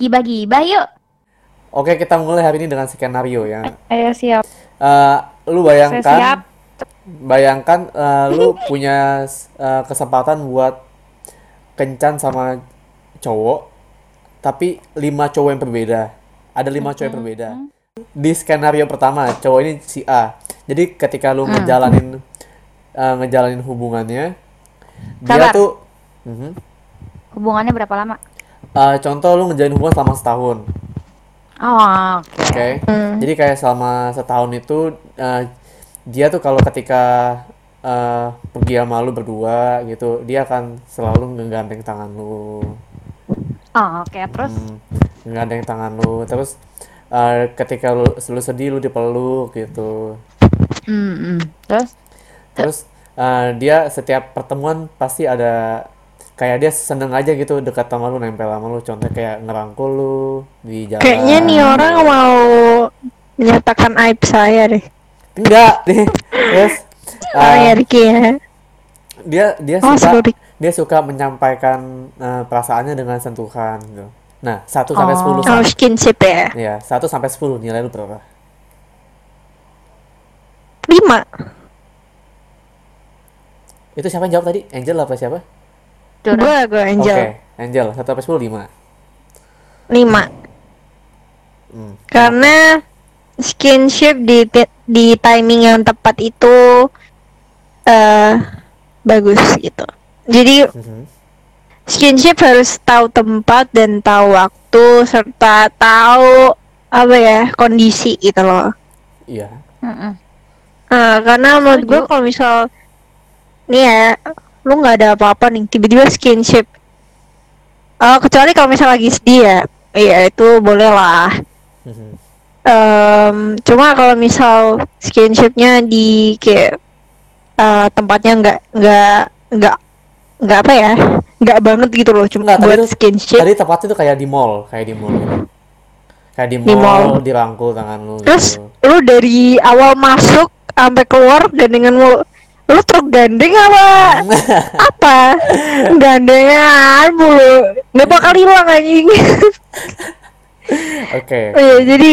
Gibah-gibah yuk. Oke, kita mulai hari ini dengan skenario ya. Ayo siap. Eh, lu Saya siap. bayangkan, bayangkan eh, lu punya eh, kesempatan buat kencan sama cowok, tapi lima cowok yang berbeda. Ada lima cowok yang berbeda. Di skenario pertama, cowok ini si A. Jadi ketika lu ngejalanin eh, ngejalanin hubungannya, dia Sabar. tuh, Mhm. Hubungannya berapa lama? Eh, contoh lu ngejalin hubungan selama setahun. Oh, Oke. Jadi kayak selama setahun itu eh, dia tuh kalau ketika eh, pergi sama lu berdua gitu, dia akan selalu ngegandeng tangan lu, oh oke. Terus Hmm, ngegandeng tangan lu. Terus eh, ketika lu, lu sedih lu dipeluk gitu. hmm, hmm. Terus Terus eh, dia setiap pertemuan pasti ada kayak dia seneng aja gitu dekat sama lu, nempel sama lu. Contohnya kayak ngerangkul lu di jalan. Kayaknya nih orang mau menyatakan aib saya deh. Enggak, nih. Terus Oh eh, ya Ricky ya. dia dia Oh, suka sorry. dia suka menyampaikan eh, perasaannya dengan sentuhan gitu. Nah, 1 sampai Oh. 10 Oh skinship ya. ya, 1 sampai 10 nilai lu berapa? Lima. Itu siapa yang jawab tadi? Angel apa siapa? Gue gue Oke, Angel. Angel 1 sampai 10 5. Lima. Hmm. Karena skinship di di timing yang tepat itu eh bagus gitu. Jadi Mhm. skinship harus tahu tempat dan tahu waktu serta tahu apa ya kondisi gitu loh. Iya. Mm-mm. Nah, karena menurut gue kalau misal nih ya, lu nggak ada apa-apa nih, tiba-tiba skinship. Eh, kecuali kalau misal lagi sedih ya, iya itu boleh lah. Em, cuma kalau misal skinshipnya di kayak eh, tempatnya nggak nggak nggak nggak apa ya, nggak banget gitu loh, cuma Enggak, tadi buat skinship. tadi tepatnya tuh kayak di mall, kayak di mall gitu. Kayak di Di mall, mall. dirangkul tangan lu Terus gitu. lu dari awal masuk sampai keluar gandengan lu lu truk gandeng apa apa gandengan mulu nggak bakal hilang anjing Oke. oh, iya, jadi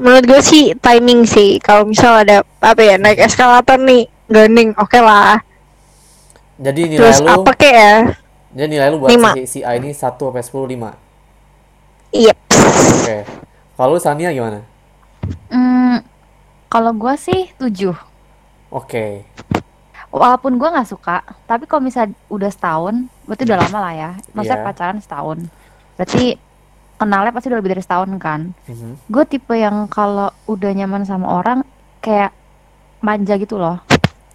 menurut gue sih timing sih kalau misal ada apa ya naik eskalator nih gandeng oke lah Jadi nilai terus lu apa kek ya jadi nilai lu buat Lima. si, si A ini 1 sampai 10 5. iya Oke. Kalau lu Sania gimana? Hmm, kalau gua sih tujuh. Oke. Walaupun gua nggak suka, tapi kalau misal udah setahun, berarti udah lama lah ya. Maksudnya Iya. pacaran setahun. Berarti kenalnya pasti udah lebih dari setahun kan. Mhm. Gue tipe yang kalau udah nyaman sama orang kayak manja gitu loh.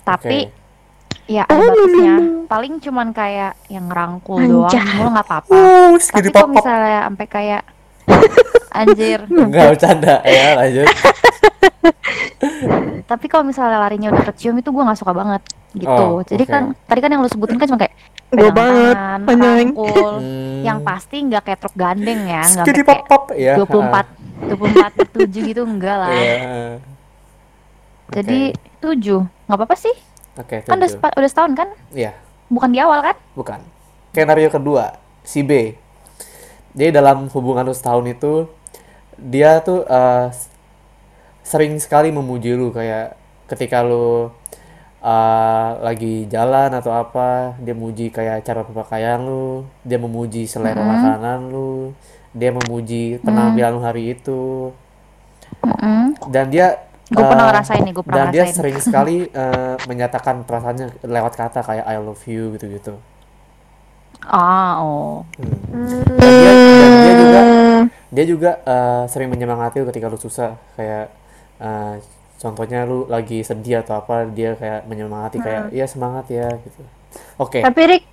Tapi Oke. ya ada batasnya. Paling cuman kayak yang ngerangkul doang, mulu nggak apa-apa. Uh, Tapi kalau misalnya sampai kayak anjir. Enggak bercanda ya, lanjut. Tapi kalau misalnya larinya udah kecium itu gue nggak suka banget gitu. Oh, Jadi kan tadi kan yang lu sebutin kan cuma kayak gue banget Hmm. yang pasti nggak kayak truk gandeng ya, nggak Segini kayak pop-pop ya. 24 24 per 7 gitu enggak lah. Iya. Jadi 7 nggak apa-apa sih. Oke, Kan udah, tujuh. udah setahun kan? Iya, Bukan di awal kan? bukan. Skenario kedua, si B. Jadi dalam hubungan lu setahun itu dia tuh s- sering sekali memuji lu kayak ketika lu eh, lagi jalan atau apa, dia memuji kayak cara berpakaian lu, dia memuji selera Mm-mm. makanan lu, dia memuji penampilan lu hari itu. Mm-mm. dan dia Gue pernah eh, ngerasain nih, gue pernah dan dia sering sekali eh, menyatakan perasaannya lewat kata kayak I love you gitu-gitu. Ah, oh. Hmm. Dan dia dan dia juga dia juga eh, sering menyemangati lu ketika lu susah kayak eh, contohnya lu lagi sedih atau apa dia kayak menyemangati kayak iya semangat ya gitu. Oke, tapi Rick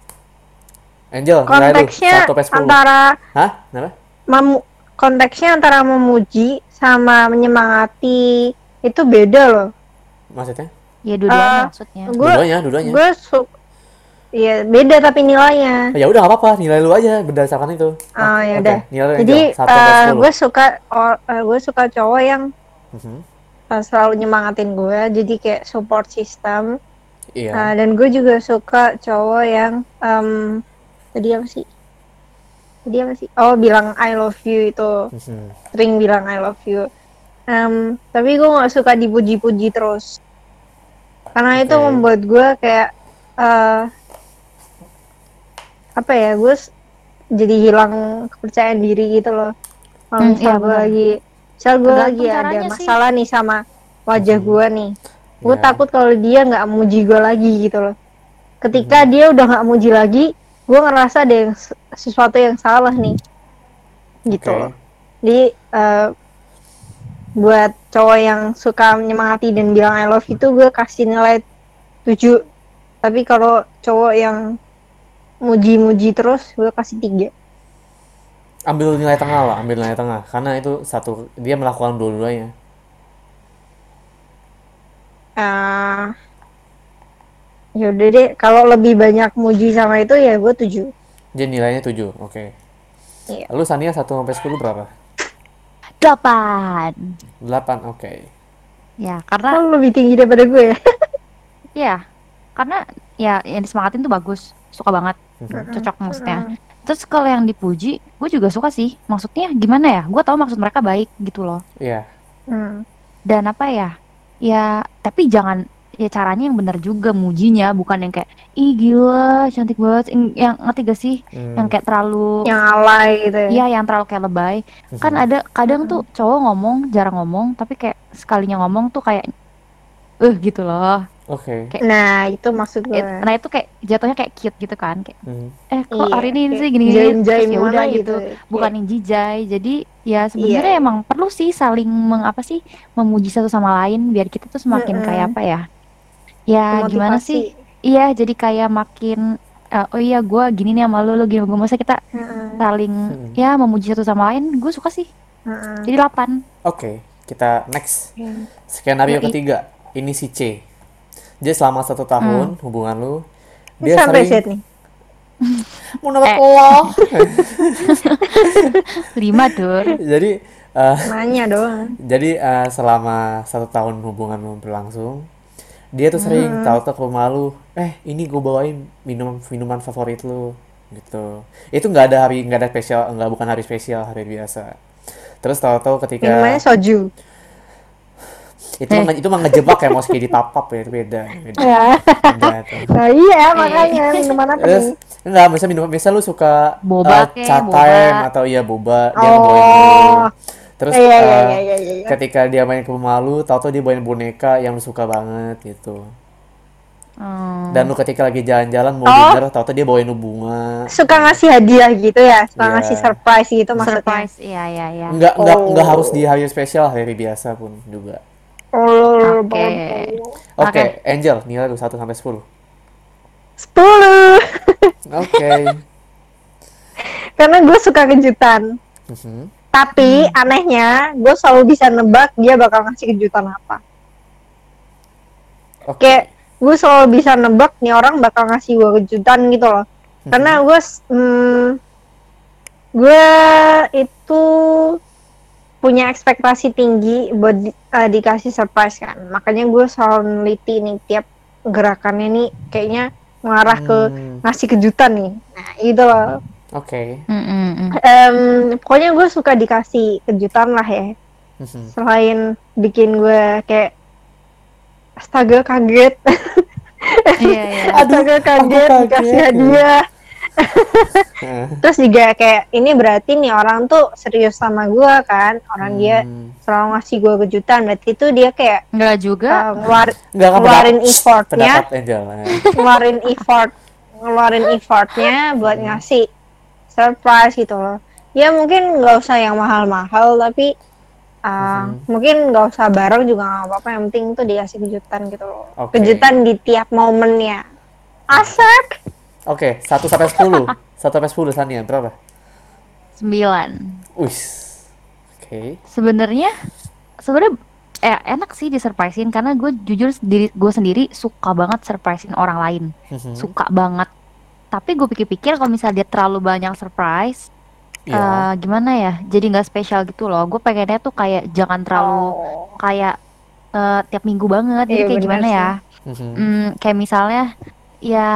Angel lu konteksnya 1 sampai 10. antara Hah? Kenapa? memu- konteksnya antara memuji sama menyemangati itu beda loh. Maksudnya? Ya dua-duanya Ah, maksudnya. Gue Dua-duanya, dua-duanya. gue su Iya, beda tapi nilainya. Ya udah apa-apa, nilai lu aja berdasarkan itu. Ah, ya udah. nilai lu Jadi Angel 1 sampai eh, 10. gue suka or- eh, gue suka cowok yang Mhm. eh, selalu nyemangatin gue, jadi kayak support system. Iya. Eh, dan gue juga suka cowok yang em, tadi apa sih? dia apa sih oh bilang I love you itu Mhm. sering bilang I love you Em, tapi gue nggak suka dipuji-puji terus karena itu Oke. membuat gue kayak eh apa ya gue s- jadi hilang kepercayaan diri gitu loh kalau Hmm, iya, gue lagi misal gue lagi ada sih. masalah nih sama wajah Mhm. gue nih gue Iya. takut kalau dia nggak muji gue lagi gitu loh ketika Mhm. dia udah nggak muji lagi gue ngerasa ada yang sesuatu yang salah nih gitu Oke. loh jadi eh, buat cowok yang suka menyemangati dan bilang I love itu gue kasih nilai 7 tapi kalau cowok yang muji-muji terus gue kasih tiga Ambil nilai tengah lah, ambil nilai tengah. Karena itu satu, dia melakukan dua-duanya. Eh yaudah deh kalau lebih banyak muji sama itu ya gue 7 Jadi nilainya 7, oke. Iya. Lalu Sania 1 sampai 10 berapa? Delapan. 8, oke. Ya, karena oh, lebih tinggi daripada gue ya ya, karena ya yang disemangatin tuh bagus, suka banget. Cocok maksudnya. Terus kalau yang dipuji, gue juga suka sih. Maksudnya gimana ya? Gue tahu maksud mereka baik gitu loh. Iya. Hmm. Dan apa ya? Ya, tapi jangan ya caranya yang benar juga mujinya, bukan yang kayak ih gila, cantik banget. Yang, yang ngerti gak sih? Hmm. Yang kayak terlalu yang alay gitu ya Iya, yang terlalu kayak lebay. Kan ada kadang tuh cowok ngomong jarang ngomong, tapi kayak sekalinya ngomong tuh kayak eh gitu loh. Oke. kayak- nah itu maksud gue It- nah itu kayak jatuhnya kayak cute gitu kan, kayak Mhm. eh kok Iya, hari ini sih gini-gini jaim-jaim terus ya udah gitu. gitu. Bukan yang jijai. Jadi ya Iya, sebenarnya iya. emang perlu sih saling meng apa sih memuji satu sama lain biar kita tuh semakin Mm-mm. kayak apa ya? Ya gimana Memotivasi. sih? Iya, jadi kayak makin eh, oh iya gue gini nih sama lu, lu gini gue masa kita Heeh, saling Mm-mm. ya memuji satu sama lain, gue suka sih. heeh. Jadi 8. Oke, kita next. Iya. Skenario Yoi. ketiga. Ini si C. Jadi selama satu tahun hubungan lu, dia sampai sering set nih mau nembak Eh. lo. 5 dur. Jadi eh, nanya doang jadi eh, selama satu tahun hubungan lu berlangsung, dia tuh sering tahu-tahu ke rumah lu, eh ini gue bawain minum minuman favorit lu, gitu. Itu nggak ada hari nggak ada spesial, nggak bukan hari spesial, hari biasa. Terus tahu-tahu ketika minumannya soju itu mah itu mah ngejebak ya mau di papap ya beda beda ya beda nah iya makanya minuman apa Terus nih enggak misal minum misal lu suka Boba time atau iya boba dia Oh. ngebawain lu. Terus iya iya eh, iya iya iya ketika dia main ke rumah lu, tahu-tahu dia bawain boneka yang lu suka banget gitu. Hmm. Dan lu ketika lagi jalan-jalan mau Oh. dinner, tahu-tahu dia bawain lu bunga. suka ngasih hadiah gitu ya suka Iya. ngasih surprise gitu maksudnya surprise. Iya, iya, iya. Enggak enggak enggak Oh. harus di hari spesial, hari biasa pun juga. Oke. Oke, Oke. Angel, nilai lu 1 sampai 10. sepuluh Oke. karena gue suka kejutan Mhm. tapi anehnya gue selalu bisa nebak dia bakal ngasih kejutan apa Oke. kayak gue selalu bisa nebak nih orang bakal ngasih gue kejutan gitu loh karena gue s- hmm, gue itu punya ekspektasi tinggi buat di- eh, dikasih surprise kan makanya gue selalu neliti nih tiap gerakannya nih kayaknya mengarah ke Hmm, ngasih kejutan nih nah gitu loh Oke. Mm, mm, mm. Em, pokoknya gue suka dikasih kejutan lah ya Mhm. selain bikin gue kayak astaga kaget Iya, iya. astaga kaget aku dikasih kaget. hadiah. terus juga kayak ini berarti nih orang tuh serius sama gue kan orang dia Hmm. selalu ngasih gue kejutan berarti itu dia kayak Enggak juga. uh, ngeluar- Enggak kan ngeluarin effortnya eh. ngeluarin effort ngeluarin effortnya buat Hmm. ngasih surprise gitu loh ya mungkin nggak usah yang mahal-mahal tapi uh, Mhm. mungkin nggak usah bareng juga nggak apa-apa yang penting tuh dikasih kejutan gitu loh Oke. kejutan di tiap momennya asik Oke, 1 sampai 10. 1 sampai 10 Sania berapa? 9. Wis. Oke. Sebenarnya sebenarnya eh, enak sih disurprisein karena gue jujur diri gue sendiri suka banget surprisein orang lain. Mhm. Suka banget. Tapi gue pikir-pikir kalau misalnya dia terlalu banyak surprise, Iya. eh, gimana ya? Jadi nggak spesial gitu loh. Gue pengennya tuh kayak jangan terlalu Oh. kayak eh, tiap minggu banget. Jadi Iya, kayak gimana sih. ya? Mhm. Hmm, kayak misalnya ya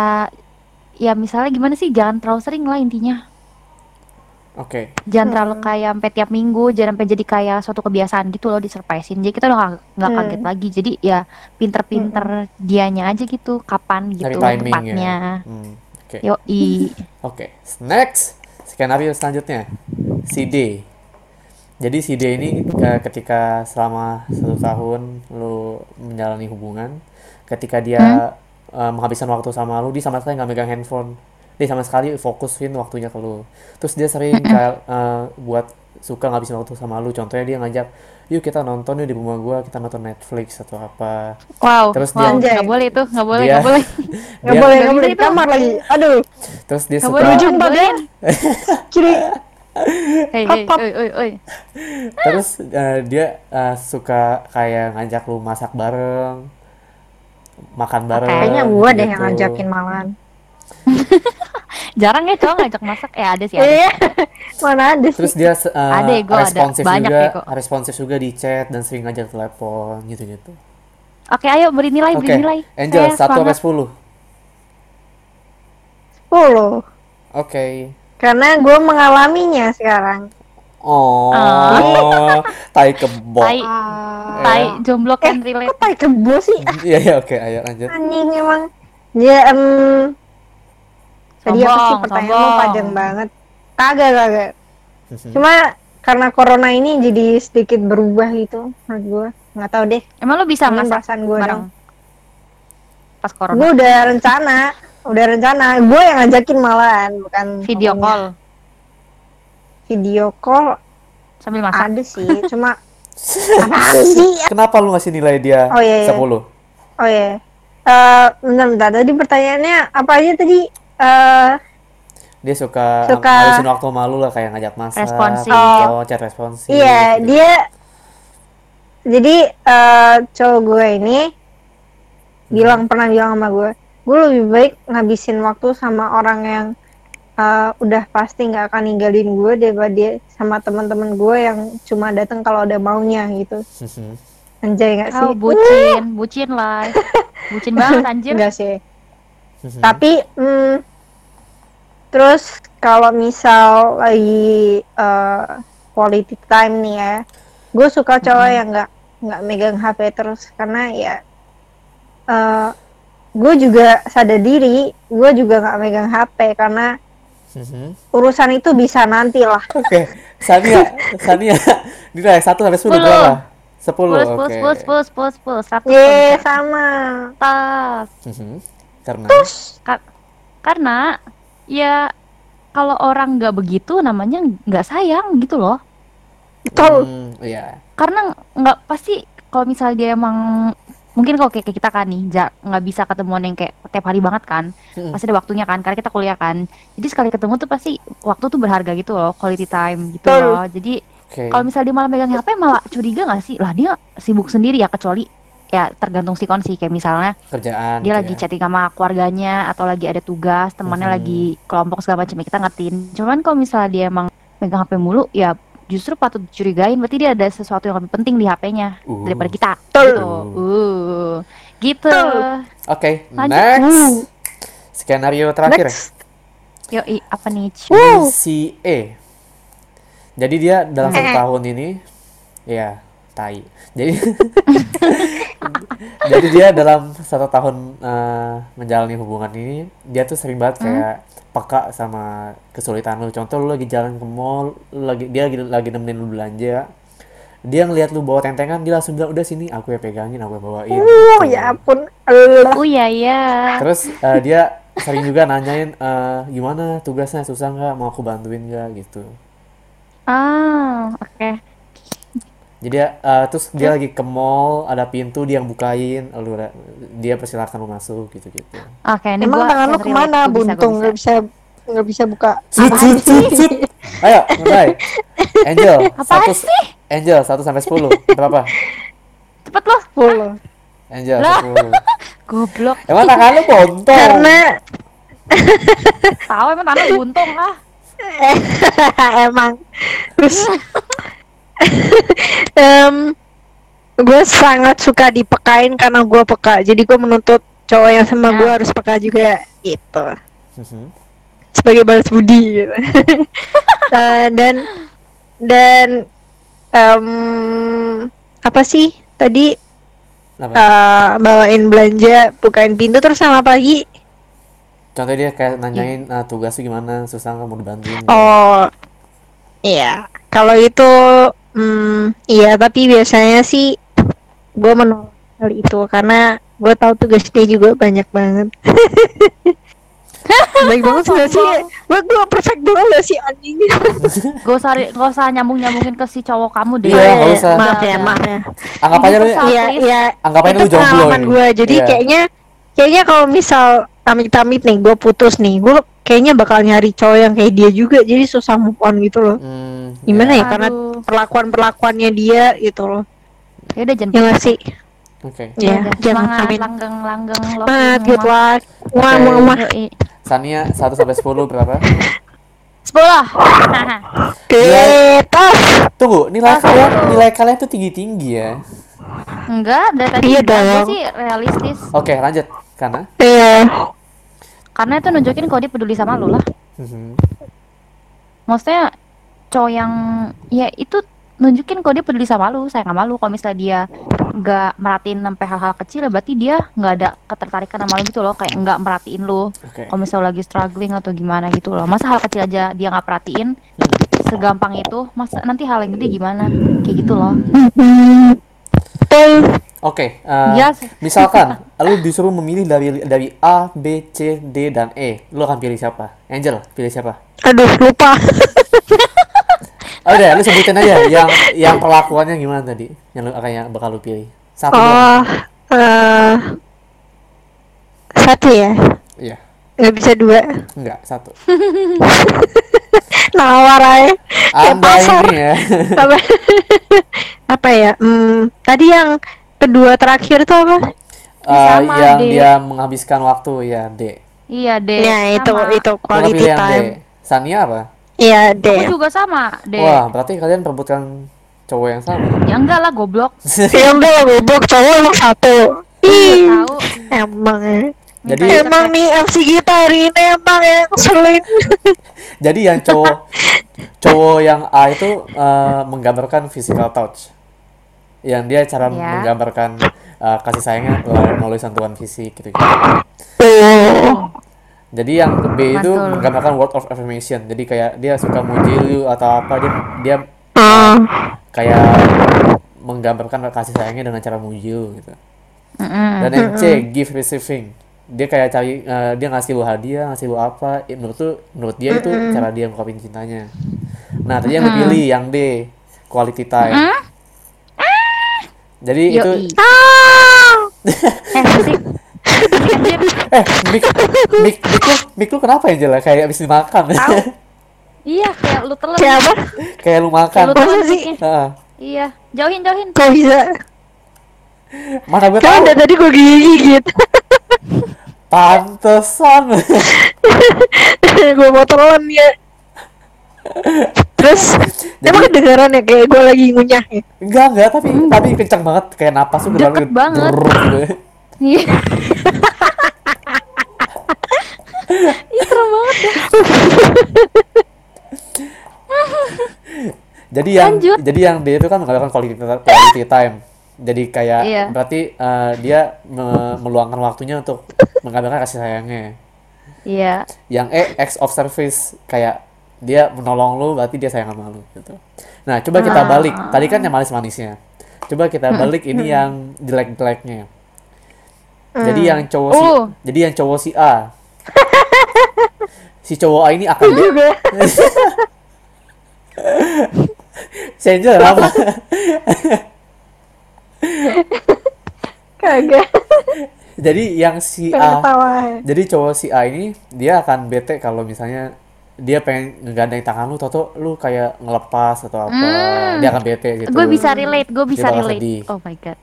ya misalnya gimana sih jangan terlalu sering lah intinya. Oke. Jangan Hmm. terlalu kayak sampai tiap minggu, jangan sampai jadi kayak suatu kebiasaan gitu loh disurprisein. Jadi kita udah nggak nggak Hmm. kaget lagi. Jadi ya pinter-pinter dianya aja gitu, kapan gitu timing tepatnya. ya. Hmm, Oke. Yoi. Oke. Next. Skenario selanjutnya. Si D. Jadi si D ini ketika selama satu tahun lu menjalani hubungan, ketika dia eh, menghabiskan waktu sama lu, dia sama sekali nggak megang handphone. Dia sama sekali fokusin waktunya ke lu. Terus dia sering kayak eh, buat suka ngabisin waktu sama lu. Contohnya dia ngajak, yuk kita nonton yuk di rumah gua, kita nonton Netflix atau apa. Wow, Terus wow, dia- nggak boleh itu, nggak boleh, nggak boleh. Nggak boleh, Nggak boleh di kamar lagi. Aduh, Terus dia Nggak suka boleh, Ujung boleh. kiri. Hei, hei, oi, oi, oi. Terus eh, dia eh, suka kayak ngajak lu masak bareng, makan bareng. Kayaknya gua deh yang gitu. ngajakin malahan. Jarang ya cowok ngajak masak. Eh ada sih, ada. Iya. Mana ada sih? Terus dia eh, Ada ya, gua ada. responsif Banyak juga, ya, kok. responsif juga di chat dan sering ngajak telepon gitu-gitu. Oke, ayo beri nilai, Oke, beri nilai. Angel Saya 1 sampai. 10. 10. Oke. Karena gue mengalaminya sekarang. Oh, Ah. tai kebo. Tai, Ah. tai, jomblo kan Kok relate. tai kebo sih? Iya, iya, oke, ayo lanjut. Anjing emang. Dia em tadi apa sih Sombong, pertanyaan lu sombong. panjang banget. Kagak kagak. Cuma karena corona ini jadi sedikit berubah gitu menurut gue. Nggak tahu deh. Emang lu bisa Mungkin masak perasaan gue bareng? dong. Pas corona. Gue udah rencana, udah rencana. Gue yang ngajakin malahan, bukan Video pokoknya. call Video call sambil masak. ada sih, cuma apaan sih? Kenapa lu ngasih nilai dia Oh, iya, iya. 10? Oh ya. Eh, bentar bentar. Tadi pertanyaannya apa aja tadi? Eh, Dia suka, Suka- ngabisin waktu malu lah kayak ngajak masak, Responsif. video, chat responsif. iya, gitu. dia jadi eh cowok gue ini bilang pernah bilang sama gue, gue lebih baik ngabisin waktu sama orang yang eh, udah pasti nggak akan ninggalin gue daripada dia sama teman-teman gue yang cuma datang kalau ada maunya gitu. Anjay nggak sih? Oh, bucin, bucin lah. Bucin banget anjir. Enggak sih. Tapi hmm, terus kalau misal lagi eh, quality time nih ya, gue suka cowok yang nggak nggak megang HP terus karena ya eh gue juga sadar diri, gue juga nggak megang HP karena Mhm. urusan itu bisa nanti lah. Oke, Sania, Sania, nilai 1 sampai 10 Sepuluh. berapa? 10, Sepuluh, sepuluh, oke. sepuluh, sepuluh, sepuluh, sepuluh, satu. Ye sama. Tas. Mhm. Karena Ka- karena ya kalau orang nggak begitu namanya nggak sayang gitu loh. Betul. Hmm, iya. Karena nggak pasti kalau misalnya dia emang mungkin kalau kayak kita kan nih nggak bisa ketemuan yang kayak tiap hari banget kan Mm-mm. pasti ada waktunya kan karena kita kuliah kan jadi sekali ketemu tuh pasti waktu tuh berharga gitu loh quality time gitu Betul. loh jadi Oke. kalau misalnya dia malah megang HP malah curiga nggak sih lah dia sibuk sendiri ya kecuali ya tergantung sikon sih kayak misalnya Kerjaan dia gitu lagi ya. chatting sama keluarganya atau lagi ada tugas temannya Mhm. lagi kelompok segala macam ya kita ngertiin cuman kalau misalnya dia emang megang HP mulu ya justru patut dicurigain berarti dia ada sesuatu yang lebih penting di HP-nya Uh. daripada kita Betul. gitu uh gitu. Oke, Lanjut. next. Skenario terakhir. Next. yoi apa nih? Wuh. Si E. Jadi dia dalam satu tahun ini, ya, tai. Jadi, jadi dia dalam satu tahun eh, menjalani hubungan ini, dia tuh sering banget kayak peka sama kesulitan lu. Contoh lu lagi jalan ke mall, lu lagi dia lagi lagi nemenin lu belanja, dia ngeliat lu bawa tentengan, dia langsung bilang udah sini aku yang pegangin, aku yang bawain. Uh, gitu. ya ampun. Oh iya ya Terus eh, dia sering juga nanyain eh, gimana tugasnya susah nggak mau aku bantuin nggak gitu. ah oke Jadi dia, eh, terus dia lagi ke mall ada pintu dia yang bukain, lalu dia persilakan lu masuk gitu gitu. oke ini Emang gua tangan lu ke mana? gua Buntung bisa. nggak bisa nggak bisa buka. Sut, sut, sut, sut. Ayo, mulai. Angel, Apaan satu, Angel satu sampai sepuluh, berapa? cepet loh Full. Angel Lah. sepuluh. goblok Emang tangan lu bontong? Karena tahu emang tanah buntung ah emang terus em gue sangat suka dipekain karena gue peka jadi gue menuntut cowok yang sama gue Ya. harus peka juga gitu Mhm. sebagai balas budi gitu. Eh, dan dan em, apa sih tadi Apa? eh, bawain belanja bukain pintu terus sama apa lagi Contohnya dia kayak nanyain ah, tugas tuh gimana, susah nggak mau dibantuin. oh iya kalau itu hmm, iya tapi biasanya sih gue menolak hal itu karena gue tahu tugas dia juga banyak banget baik banget sih gak sih gue gue perfect banget gak sih anjing Gak usah, gak usah nyambung-nyambungin ke si cowok kamu deh. Iya, nggak usah. maaf ya Udah, maaf ya Anggap aja lu Iya, iya. Anggap aja itu lu jomblo pengalaman ini. gue. Jadi Iya. kayaknya kayaknya kalau misal tamit-tamit nih, gue putus nih, gue kayaknya bakal nyari cowok yang kayak dia juga. Jadi susah move on gitu loh. Hmm, Gimana ya. ya? Karena perlakuan perlakuannya dia gitu loh. Ya udah jangan Ya nggak sih? Oke. Ya, Udah, jangan amin. langgeng-langgeng lo. Semangat, good luck. Wah, wah, wah. Sania 1 sampai 10 berapa? Sepuluh. Ketos. Tunggu, nilai kalian nilai kalian tuh tinggi-tinggi ya. Enggak, dari tadi Iya dong. sih realistis. Oke, lanjut. Karena Iya. Karena itu nunjukin kalau dia peduli sama lo lah. Mhm. Maksudnya cowok yang ya itu nunjukin kalau dia peduli sama lu, sayang sama lu. Kalau misalnya dia nggak merhatiin sampai hal-hal kecil, ya berarti dia nggak ada ketertarikan sama lu gitu loh, kayak nggak merhatiin lu. Oke. Kalau misalnya lagi struggling atau gimana gitu loh. Masa hal kecil aja dia nggak perhatiin, segampang itu, masa nanti hal yang gede gimana? Kayak gitu loh. Betul. Oke, eh, Yes. misalkan lu disuruh memilih dari dari A, B, C, D dan E, lu akan pilih siapa? Angel, pilih siapa? Aduh, lupa. Oh udah, lu sebutin aja yang yang perlakuannya gimana tadi? Yang lu akan yang bakal lu pilih. Satu doang. Oh, eh satu ya. Iya. Nggak bisa dua. Enggak, satu. Nawar aja. Kayak pasar. ini ya. apa apa ya hmm, tadi yang kedua terakhir itu apa Eh, Sama, yang D. dia menghabiskan waktu ya, D. Iya deh. ya itu itu Lu quality yang D. time Sania apa? iya Aku deh juga sama deh. Wah, berarti kalian perebutkan cowok yang sama. Ya enggak lah goblok. ya udah goblok cowok emang satu ih Tahu. emang ya Jadi emang nih MC kita hari ini emang ya ngeselin jadi yang cowok cowok yang A itu eh, menggambarkan physical touch. Yang dia cara Ya. menggambarkan eh, kasih sayangnya melalui melalui sentuhan fisik gitu. -gitu. Jadi yang B itu Mantul. menggambarkan word of affirmation. Jadi kayak dia suka muji lu atau apa dia dia ah kayak menggambarkan kasih sayangnya dengan cara muji lu gitu. Dan yang C give receiving. Dia kayak cari eh, dia ngasih lu hadiah, ngasih lu apa, eh, menurut tuh menurut dia itu cara dia ngungkapin cintanya. Nah, tadi yang lu pilih yang D, quality time. Jadi itu Yoi. ah Eh, eh mik mik mik lu mik lu kenapa Angel kayak habis dimakan. Iya, kayak lu telan. kayak lu Kayak makan. lu telan sih? Heeh. Iya, jauhin jauhin. kok bisa Mana gue kan tahu. dari tadi gue gigit Pantesan. gue mau telan ya terus emang kedengaran ya kayak gue lagi ngunyah ya enggak enggak tapi tapi kencang banget kayak napas tuh Deket banget. gitu. Iya. Ih, serem banget ya. Jadi yang Lanjut. jadi yang dia itu kan mengatakan quality, quality time. Jadi kayak Iya. berarti eh, dia me- meluangkan waktunya untuk menggambarkan kasih sayangnya. Iya. Yang E acts of service kayak dia menolong lu berarti dia sayang sama lu gitu. Nah, coba kita Ah. balik. Tadi kan yang manis-manisnya. Coba kita balik ini yang jelek-jeleknya. Jadi yang cowok si Oh. jadi yang cowok si A. si cowok A ini akan juga si Angel apa? kagak Jadi yang si A Jadi cowok si A ini dia akan bete kalau misalnya dia pengen ngegandeng tangan lu, tau lu kayak ngelepas atau apa, Hmm. dia akan bete gitu. Gue bisa relate, gue bisa relate. sedih. Oh my god.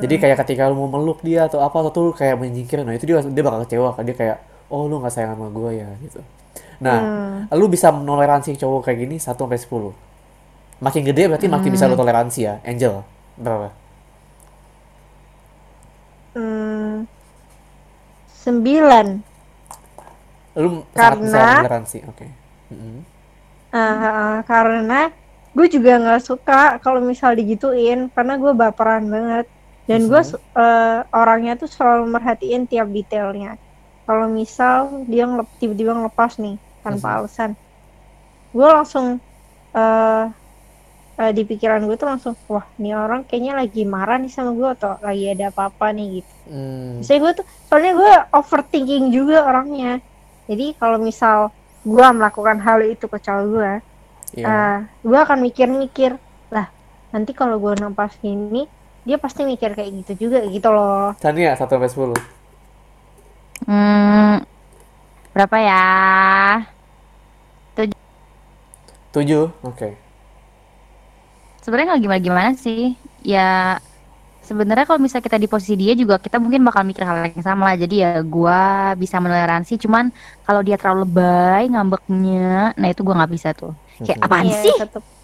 Jadi kayak ketika lu mau meluk dia atau apa, atau lu kayak menyingkir, nah itu dia dia bakal kecewa, kan dia kayak, oh lu nggak sayang sama gue ya gitu. Nah, lu bisa menoleransi cowok kayak gini 1 sampai 10. Makin gede berarti makin bisa lu toleransi ya, Angel. Berapa? Hmm, sembilan Lu sangat Karena-. Oke. Mm-mm. Ah, karena gue juga nggak suka kalau misal digituin karena gue baperan banget dan gue eh, orangnya tuh selalu merhatiin tiap detailnya kalau misal dia tiba-tiba ngelepas nih tanpa Mhm. alasan gue langsung eh eh, di pikiran gue tuh langsung wah ini orang kayaknya lagi marah nih sama gue atau lagi ada apa-apa nih gitu Hmm. Biasanya gue tuh, soalnya gue overthinking juga orangnya. Jadi kalau misal gue melakukan hal itu ke cowok gue, Iya. gue akan mikir-mikir, lah nanti kalau gue nampas ini, dia pasti mikir kayak gitu juga gitu loh. Tania 1 sampai 10. Hmm, berapa ya? 7. Oke. Sebenarnya nggak gimana-gimana sih. Ya sebenarnya kalau misalnya kita di posisi dia juga kita mungkin bakal mikir hal yang sama lah. Jadi ya gua bisa menoleransi. Cuman kalau dia terlalu lebay ngambeknya, nah itu gua nggak bisa tuh. Kayak Mhm. apaan Iya, sih?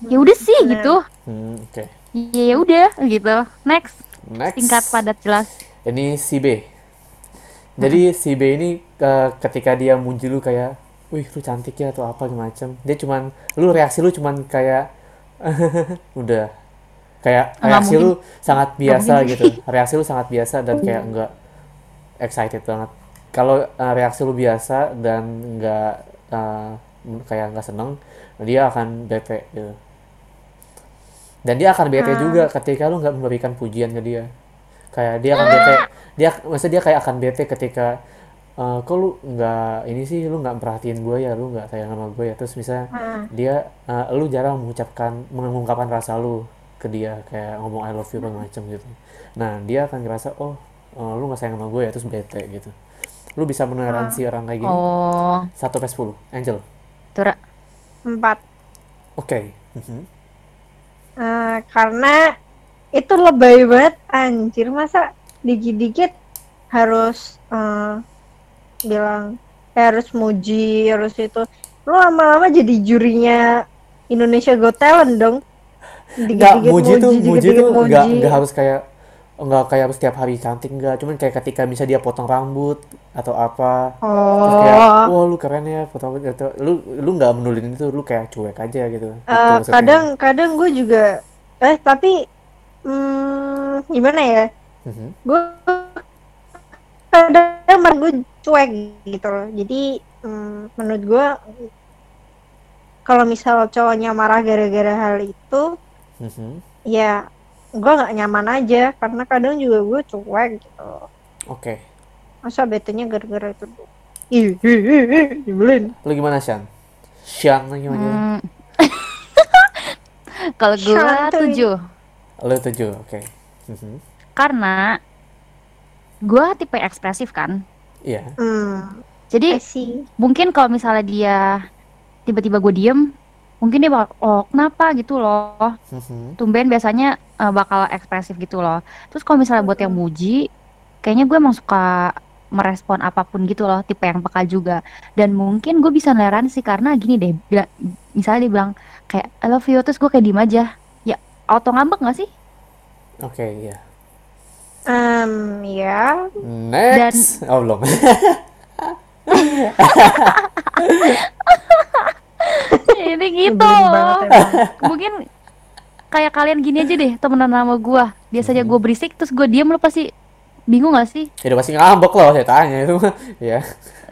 Ya udah sih Bener. gitu. Hmm, oke. Ya ya udah gitu. Next, Next. singkat padat jelas. Ini si B. Jadi si B ini eh, ketika dia muncul lu kayak, wih lu cantik ya atau apa macam. Dia cuman, lu reaksi lu cuman kayak, udah. Kayak Nggak reaksi mungkin. lu sangat biasa gitu. Reaksi lu sangat biasa dan kayak enggak excited banget. Kalau eh, reaksi lu biasa dan enggak eh, kayak enggak seneng, dia akan bete gitu. Dan dia akan bete Ah. juga ketika lu nggak memberikan pujian ke dia. Kayak dia akan bete, dia maksudnya dia kayak akan bete ketika eh, kok lu nggak ini sih lu nggak perhatiin gue ya, lu nggak sayang sama gue ya. Terus misalnya Ah. dia eh, lu jarang mengucapkan mengungkapkan rasa lu ke dia kayak ngomong I love you apa macam gitu. Nah, dia akan ngerasa oh eh, lu nggak sayang sama gue ya terus bete gitu. Lu bisa meneransi orang kayak gini. Oh, Satu sampai sepuluh, Angel. tur Empat. Oke. Mhm. Eh, karena itu lebay banget anjir masa dikit-dikit harus eh, bilang eh, harus muji harus itu. Lu lama-lama jadi jurinya Indonesia Got Talent dong. Nggak, muji tuh, muji tuh nggak nggak harus kayak nggak kayak harus setiap hari cantik nggak, cuman kayak ketika misalnya dia potong rambut atau apa, terus kayak oh. Wah lu keren ya potong rambut atau lu lu nggak menulin itu, lu kayak cuek aja gitu. Gitu maksudnya. kadang kadang gue juga eh tapi hmm, gimana ya? Mhm. gue kadang gue cuek gitu loh jadi hmm, menurut gue kalau misal cowoknya marah gara-gara hal itu Mhm. ya gue nggak nyaman aja karena kadang juga gue cuek gitu Oke, masa betenya gara-gara itu ih ih, ih, ih, nyebelin lu gimana Shan? Shan lu gimana? Hmm. Kalau gua Santuy. tujuh. Lu tujuh, oke. Mhm. Karena gua tipe ekspresif kan. Iya. hmm Jadi mungkin kalau misalnya dia tiba-tiba gue diem, mungkin dia bakal oh kenapa gitu loh. Mhm. Tumben biasanya eh, bakal ekspresif gitu loh. Terus kalau misalnya buat yang muji, kayaknya gue emang suka merespon apa pun gitu loh, tipe yang peka juga. Dan mungkin gue bisa sih karena gini deh, bila- misalnya dia bilang kayak I love you, terus gue kayak diem aja. Ya auto ngambek gak sih? Oke, iya. Em, ya Next. Oh, belum. Ini gitu banget. Mungkin kayak kalian gini aja deh temenan sama gue. Biasanya gue berisik terus gue diem lo pasti bingung gak sih? Ya udah pasti ngambek loh saya tanya itu. ya.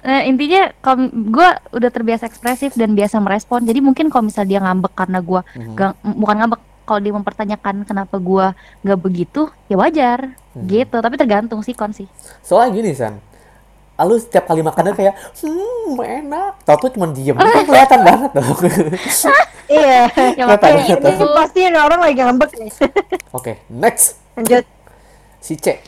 Nah, intinya kalau gue udah terbiasa ekspresif dan biasa merespon. Jadi mungkin kalau misalnya dia ngambek karena gue Mhm. Gak, m- bukan ngambek kalau dia mempertanyakan kenapa gua nggak begitu ya wajar Hmm. gitu tapi tergantung sih kon sih Soalnya gini, San. Lu setiap kali makannya kayak, hmm, enak. Tau tuh cuma diem. Itu kelihatan banget dong. iya ya Kata makanya ini pasti ada orang lagi ngambek nih Oke, next. lanjut Si C.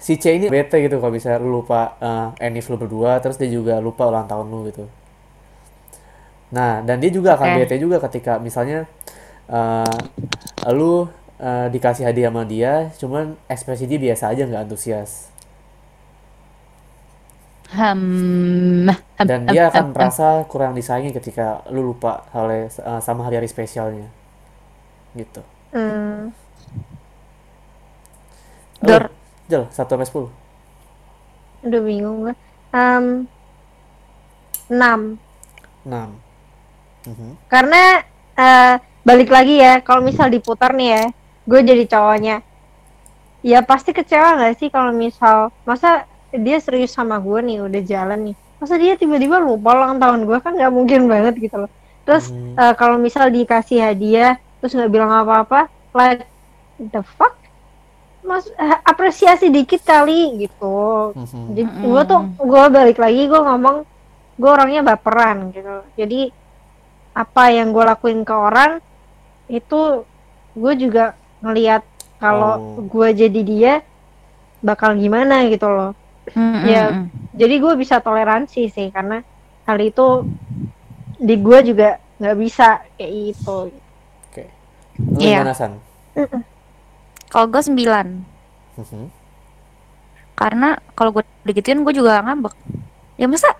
Si C ini bete gitu kalau bisa lu lupa eh Enif lu berdua, terus dia juga lupa ulang tahun lu gitu. Nah, dan dia juga akan okay. bete juga ketika misalnya uh, lu uh, dikasih hadiah sama dia, cuman ekspresi dia biasa aja nggak antusias. Hmm, dan dia akan merasa kurang disayangi ketika lu lupa hal uh, sama hari-hari spesialnya. Gitu. Hmm. Dor. Jel, 1 sampai 10. Udah bingung gue. Um, 6. 6 Mm-hmm. Karena uh, balik lagi ya, kalau misal diputar nih ya, gue jadi cowoknya, ya pasti kecewa gak sih kalau misal masa dia serius sama gue nih udah jalan nih, masa dia tiba-tiba lupa ulang tahun gue? Kan nggak mungkin banget gitu loh. Terus mm. uh, kalau misal dikasih hadiah, terus nggak bilang apa-apa, like the fuck? Mas eh, apresiasi dikit kali gitu. Mm-hmm. Jadi gue tuh gue balik lagi gue ngomong gue orangnya baperan gitu. Jadi apa yang gue lakuin ke orang itu gue juga ngelihat kalau Oh. gue jadi dia bakal gimana gitu loh Mm, Ya. jadi gue bisa toleransi sih karena hal itu di gue juga nggak bisa kayak gitu Oke. Lu Iya. gimana San? Kalau gue 9 Mhm. karena kalau gue digituin gue juga ngambek ya masa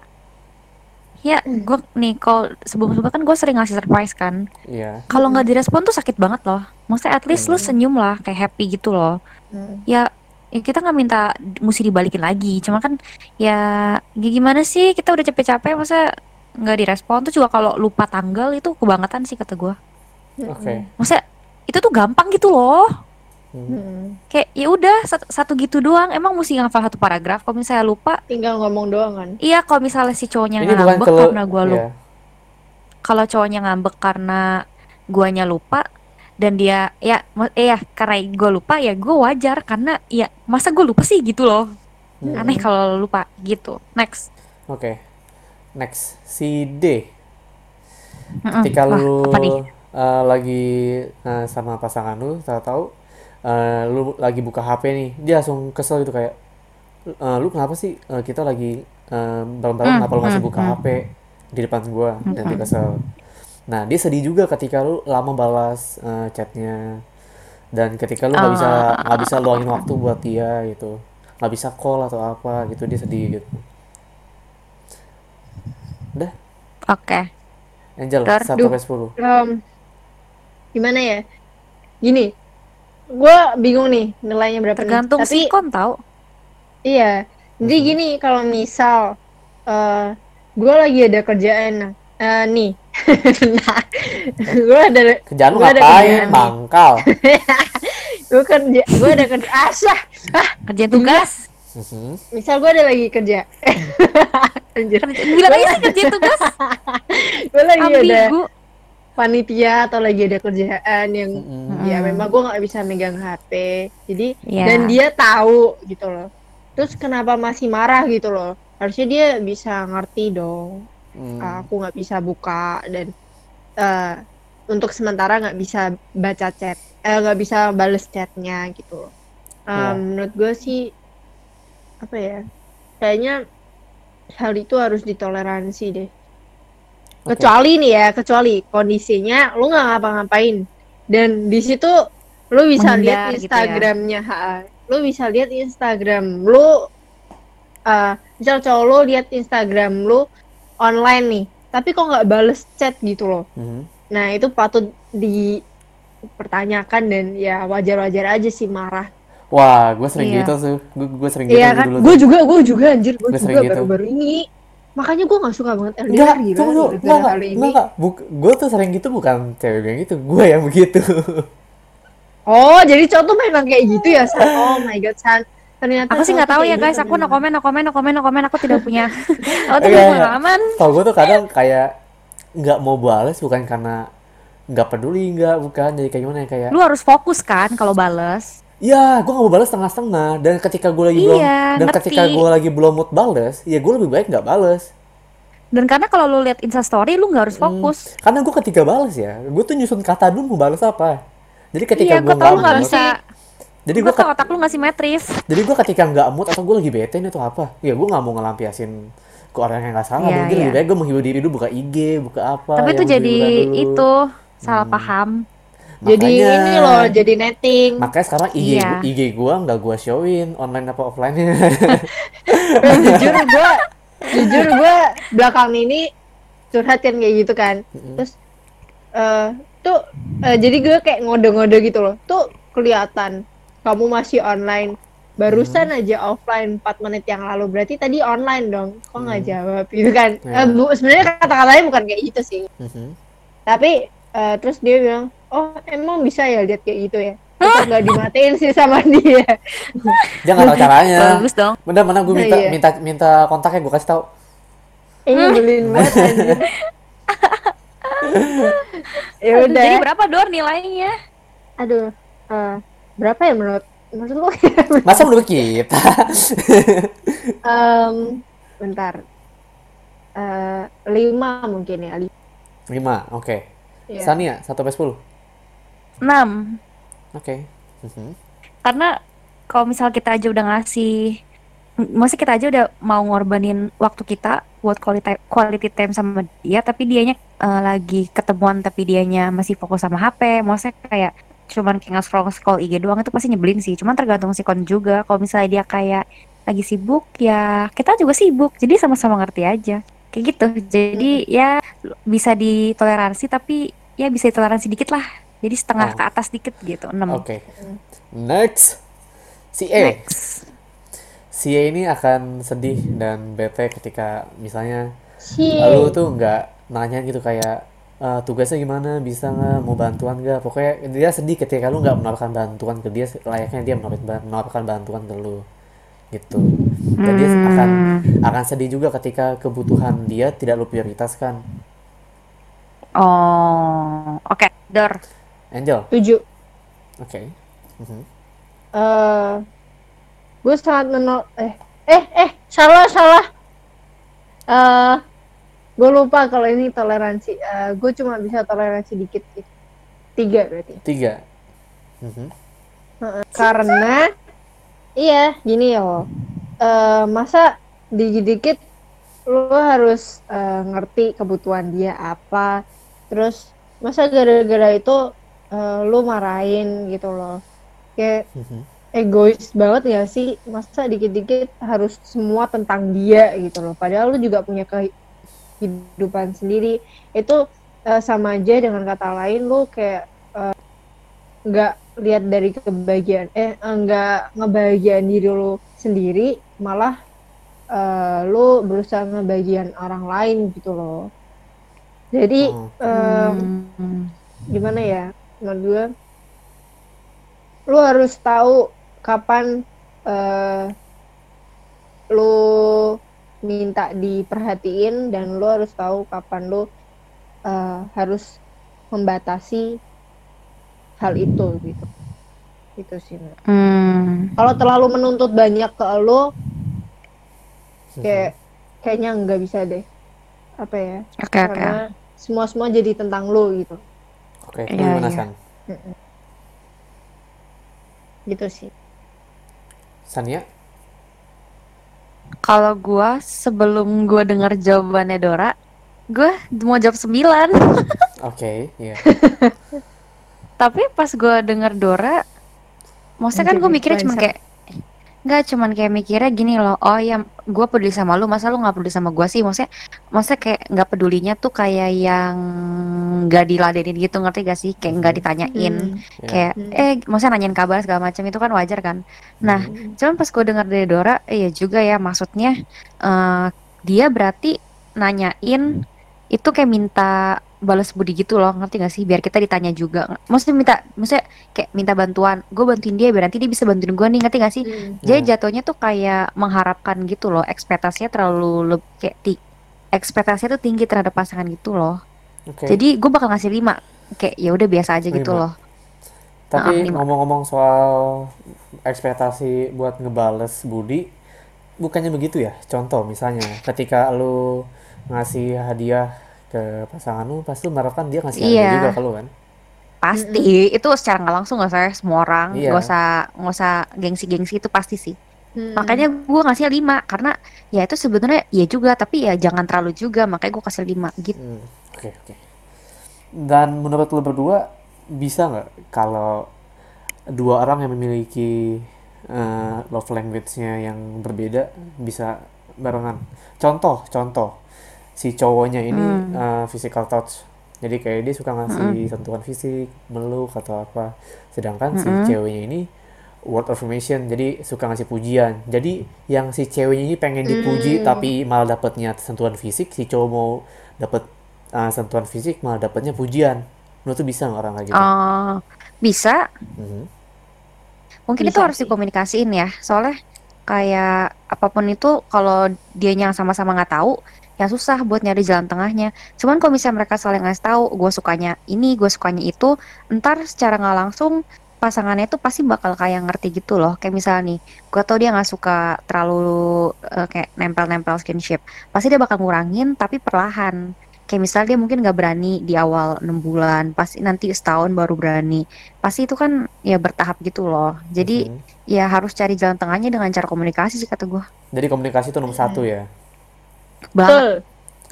ya gue nih kalau sebelum sebelumnya kan gue sering ngasih surprise kan. Iya. kalau nggak direspon tuh sakit banget loh. Maksudnya at least lu Hmm. senyum lah kayak happy gitu loh. Ya, ya kita nggak minta mesti dibalikin lagi. Cuma kan ya gi- gimana sih kita udah capek-capek masa nggak direspon? Tuh juga kalau lupa tanggal itu kebangetan sih kata gue Oke. maksudnya itu tuh gampang gitu loh Mhm. Mm-mm. kayak ya udah satu, satu gitu doang emang mesti ngafal satu paragraf kalau misalnya lupa tinggal ngomong doang kan iya kalau misalnya si cowoknya Ini ngambek kalau karena gua lupa Iya. kalau cowoknya ngambek karena guanya lupa dan dia ya eh ya karena gue lupa ya gue wajar karena ya masa gue lupa sih gitu loh Mhm. aneh kalau lupa gitu next Oke. Next, si D. Mm-mm. Ketika Wah, lu apa nih? uh, lagi uh, sama pasangan lu, tahu-tahu uh, lu lagi buka HP nih, dia langsung kesel gitu kayak, "Uh, lu kenapa sih uh, kita lagi uh, bareng-bareng, Hmm, kenapa lu masih hmm, buka hmm. HP di depan gua?" Dan dia Hmm. kesel. Nah, dia sedih juga ketika lu lama balas uh, chatnya dan ketika lu nggak bisa Ah. nggak bisa luangin waktu buat dia gitu, nggak bisa call atau apa gitu, dia sedih gitu. Udah, oke Angel, Dar, 1 duh. sampai 10. Em, gimana ya gini gue bingung nih nilainya berapa nih. tergantung tapi sikon tau Iya, jadi Mhm. gini kalau misal eh gue lagi ada kerjaan eh nih, nah, gue ada Kerjaan Gua ada ngapain? kerjaan nih. Mangkal. gue kerja gue ada kerja asah, kerjaan tugas Mhm. misal gue ada lagi kerja, anjir, bilang aja sih kerjaan tugas gue lagi ada ambigu panitia atau lagi ada kerjaan yang Mhm. ya memang gue nggak bisa megang HP, jadi Iya. dan dia tahu gitu loh, terus kenapa masih marah gitu loh, harusnya dia bisa ngerti dong. Hmm. aku nggak bisa buka dan eh, untuk sementara nggak bisa baca chat eh, nggak bisa bales chatnya gitu Em, Iya. menurut gue sih apa ya kayaknya hal itu harus ditoleransi deh. Kecuali nih ya kecuali kondisinya lu nggak ngapa-ngapain dan di situ lu bisa lihat gitu ya. Instagramnya ha. lu bisa lihat Instagram lu eh misal cowok lu lihat Instagram lu online nih tapi kok nggak bales chat gitu loh Mhm. nah itu patut dipertanyakan dan ya wajar-wajar aja sih marah Wah, gue sering Iya. gitu tuh. Gue gue sering gitu Iya kan dulu gue juga gue juga anjir gue juga sering gitu. baru-baru ini makanya gue nggak suka banget LDR Enggak, gitu tunggu, Enggak, enggak, hal ini. Buk- gue tuh sering gitu bukan cewek yang gitu. Gue yang begitu. oh jadi cowok tuh memang kayak gitu ya San? Oh my god San. Ternyata aku sih nggak tahu ya guys. Gitu aku no comment no comment no comment no comment. Aku tidak punya aku tuh Iya, punya pengalaman. Kalau gue tuh kadang kayak nggak mau balas bukan karena nggak peduli nggak bukan. Jadi kayak gimana ya kayak lu harus fokus kan kalau bales ya gue nggak mau balas setengah-setengah dan ketika gue lagi belum Iya, dan ngerti. ketika gue lagi belum mood balas ya gue lebih baik nggak balas dan karena kalau lu lihat insta story lu nggak harus Hmm. fokus karena gue ketika balas ya gue tuh nyusun kata dulu mau balas apa jadi ketika iya gue nggak mood bisa jadi gue otak lu nggak simetris jadi gue ketika nggak mood atau gue lagi bete nih atau apa ya gue nggak mau ngelampiasin ke orang yang nggak salah Iya, mungkin iya. lebih baik gue menghibur diri dulu buka IG buka apa tapi itu yang jadi itu salah Hmm. paham jadi ini loh jadi netting. Makanya sekarang IG Iya. gua- IG gue nggak gue showin online apa offline nya Eh, jujur gue jujur gue belakang ini curhat kan kayak gitu kan. Terus eh tuh eh, jadi gue kayak ngode-ngode gitu loh. Tuh kelihatan kamu masih online. Barusan Hmm. aja offline 4 menit yang lalu. Berarti tadi online dong. Kok nggak Hmm. jawab? Gitu kan. Ya. Eh, bu sebenarnya kata-katanya bukan kayak gitu sih. Mhm. tapi eh, terus dia bilang oh emang bisa ya lihat kayak gitu ya tetap nggak dimatiin sih sama dia Dia nggak tahu caranya. Bagus dong. Bener mana gue minta Iya. minta minta kontaknya gue kasih tahu. ini beliin banget ya udah Jadi berapa Dor nilainya? aduh eh, berapa ya menurut menurut lu Masa menurut kita? Em, bentar Eh, lima mungkin ya lima. 5, oke. Iya. Sania, 1 sampai 10. 6. Oke. Mhm. Karena kalau misal kita aja udah ngasih maksudnya kita aja udah mau ngorbanin waktu kita buat quality quality time sama dia tapi dianya eh, lagi ketemuan tapi dianya masih fokus sama HP maksudnya kayak cuman kayak nge-scroll scroll IG doang itu pasti nyebelin sih cuman tergantung si kon juga kalau misalnya dia kayak lagi sibuk ya kita juga sibuk jadi sama-sama ngerti aja kayak gitu jadi ya bisa ditoleransi tapi ya bisa ditoleransi dikit lah jadi Oh. setengah ke atas dikit gitu 6 Oke. Next. Si E. next Si E ini akan sedih dan bete ketika misalnya si lu tuh nggak nanya gitu kayak "Eh, tugasnya gimana, bisa nggak, mau bantuan nggak. Pokoknya dia sedih ketika lu nggak menawarkan bantuan ke dia layaknya dia menawarkan, bantuan ke lu gitu. Dan dia akan akan sedih juga ketika kebutuhan dia tidak lu prioritaskan. Oh, oke, Dor. Angel, tujuh oke. Mhm. eh gue sangat menol eh eh eh salah salah eh gue lupa kalau ini toleransi Eh gue cuma bisa toleransi dikit sih tiga berarti Tiga. Mhm. Heeh, karena iya gini ya eh masa dikit-dikit lo harus eh, ngerti kebutuhan dia apa terus masa gara-gara itu eh, lo marahin gitu loh. Kayak Mhm. egois banget ya sih? Masa dikit-dikit harus semua tentang dia gitu loh. Padahal lu juga punya kehidupan sendiri. Itu eh, sama aja dengan kata lain lu kayak eh, nggak lihat dari kebahagiaan eh nggak ngebahagiaan diri lu sendiri malah eh, lu berusaha ngebahagiaan orang lain gitu loh jadi Oh. em, Hmm. gimana ya menurut gue lu harus tahu kapan eh lu minta diperhatiin dan lu harus tahu kapan lu eh, harus membatasi hal itu gitu itu sih. Hmm. kalau terlalu menuntut banyak ke lu kayak kayaknya nggak bisa deh apa ya oke. karena semua semua jadi tentang lu gitu Oke, lu Iya, gimana iya. San? gitu sih Sania? Kalau gua sebelum gua dengar jawabannya Dora, gua mau jawab 9. Oke, iya. Tapi pas gua dengar Dora, maksudnya kan gue mikirnya cuma kayak Nggak, cuman kayak mikirnya gini loh, oh ya gue peduli sama lu, masa lu nggak peduli sama gua sih? Maksudnya, maksudnya kayak nggak pedulinya tuh kayak yang nggak diladenin gitu, ngerti gak sih? Kayak nggak ditanyain, Hmm. Ya. kayak Hmm. eh, maksudnya nanyain kabar segala macam itu kan wajar kan? Nah, Mhm. Cuman pas gue dengar dari Dora, iya juga ya maksudnya eh, dia berarti nanyain itu kayak minta balas budi gitu loh, ngerti gak sih? Biar kita ditanya juga. Maksudnya minta, maksudnya kayak minta bantuan. Gue bantuin dia biar nanti dia bisa bantuin gue nih, ngerti gak sih? Hmm. Jadi Ya. jatuhnya tuh kayak mengharapkan gitu loh, ekspektasinya terlalu leb- kayak ti- ekspektasinya tuh tinggi terhadap pasangan gitu loh. Oke. Jadi gue bakal ngasih 5 kayak ya udah biasa aja gitu Lima. loh. Tapi lima. ngomong-ngomong soal ekspektasi buat ngebales budi, bukannya begitu ya? Contoh misalnya, ketika lu ngasih hadiah ke pasangan lu, pasti lu mengharapkan dia ngasih hadiah Iya. juga ke lu kan? Pasti itu secara nggak langsung nggak saya semua orang Iya. nggak usah nggak usah gengsi-gengsi itu pasti sih. Hmm. Makanya gue ngasih 5 karena ya itu sebenarnya ya juga tapi ya jangan terlalu juga makanya gue kasih 5 gitu. Hmm, Oke, oke. Dan menurut lu berdua, bisa nggak kalau dua orang yang memiliki eh, love language-nya yang berbeda bisa barengan? Contoh, contoh. Si cowoknya ini Hmm. eh, physical touch. Jadi kayak dia suka ngasih sentuhan fisik, meluk atau apa. Sedangkan si Mm-mm. ceweknya ini word affirmation jadi suka ngasih pujian jadi yang si ceweknya ini pengen dipuji tapi malah dapatnya sentuhan fisik si cowok mau dapat uh, sentuhan fisik malah dapatnya pujian menurut tuh bisa nggak orang kayak gitu Oh, bisa. Mhm. Mungkin itu Bisa harus sih. dikomunikasiin ya. Soalnya kayak apa pun itu kalau dianya sama-sama nggak tahu, ya susah buat nyari jalan tengahnya. Cuman kalau misalnya mereka saling ngasih tahu, gue sukanya ini, gue sukanya itu, ntar secara nggak langsung pasangannya itu pasti bakal kayak ngerti gitu loh. Kayak misalnya nih, gue tau dia nggak suka terlalu eh, kayak nempel-nempel skinship. Pasti dia bakal ngurangin, tapi perlahan. Kayak misalnya dia mungkin nggak berani di awal 6 bulan, pasti nanti setahun baru berani. Pasti itu kan ya bertahap gitu loh. Jadi Mhm. ya harus cari jalan tengahnya dengan cara komunikasi sih kata gue. jadi komunikasi itu nomor satu ya Banget, Betul.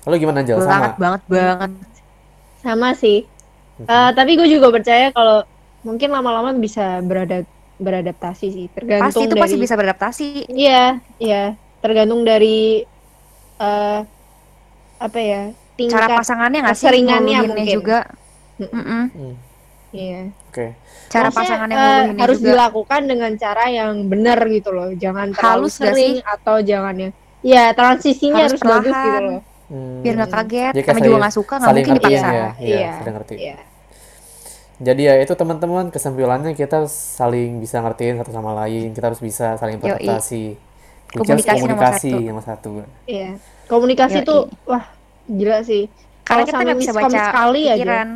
lo gimana banget, sama banget, banget. Sama sih. Eh, tapi gue juga percaya kalau mungkin lama-lama bisa berada beradaptasi sih. Tergantung Pasti itu dari pasti bisa beradaptasi. Iya, iya. Tergantung dari eh apa ya? Tingkat Cara pasangannya nggak sih nguluhinnya mungkin. juga. Mm. Mm-mm. Hmm, Iya. oke Cara Maksudnya, pasangannya eh, nguluhinnya harus juga. dilakukan dengan cara yang benar gitu loh. Jangan terlalu Halus sering atau jangan yang ya transisinya Harus harus, bagus gitu loh. Hmm. Biar nggak kaget, Jadi karena juga nggak suka, nggak saling mungkin dipaksa. ya. Iya, Iya, saling ngerti. Iya. Jadi ya itu teman-teman kesimpulannya kita saling bisa ngertiin satu sama lain. Kita harus bisa saling is Komunikasi nomor komunikasi satu. nomor satu. Iya. Komunikasi Yoi. tuh wah gila sih. Karena Kalau kita nggak bisa baca sekali aja. pikiran.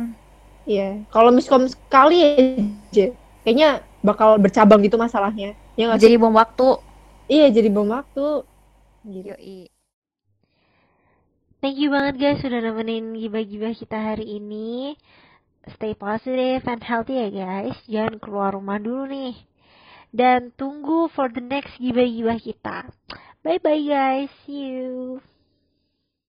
Iya. Kalau miskom sekali aja kayaknya bakal bercabang gitu masalahnya. Ya? Jadi bom waktu. Iya, jadi bom waktu. Gitu. Yoi. Thank you banget guys sudah nemenin gibah-gibah kita hari ini. Stay positive and healthy ya guys. Jangan keluar rumah dulu nih. Dan tunggu for the next gibah-gibah kita. Bye bye guys. See you.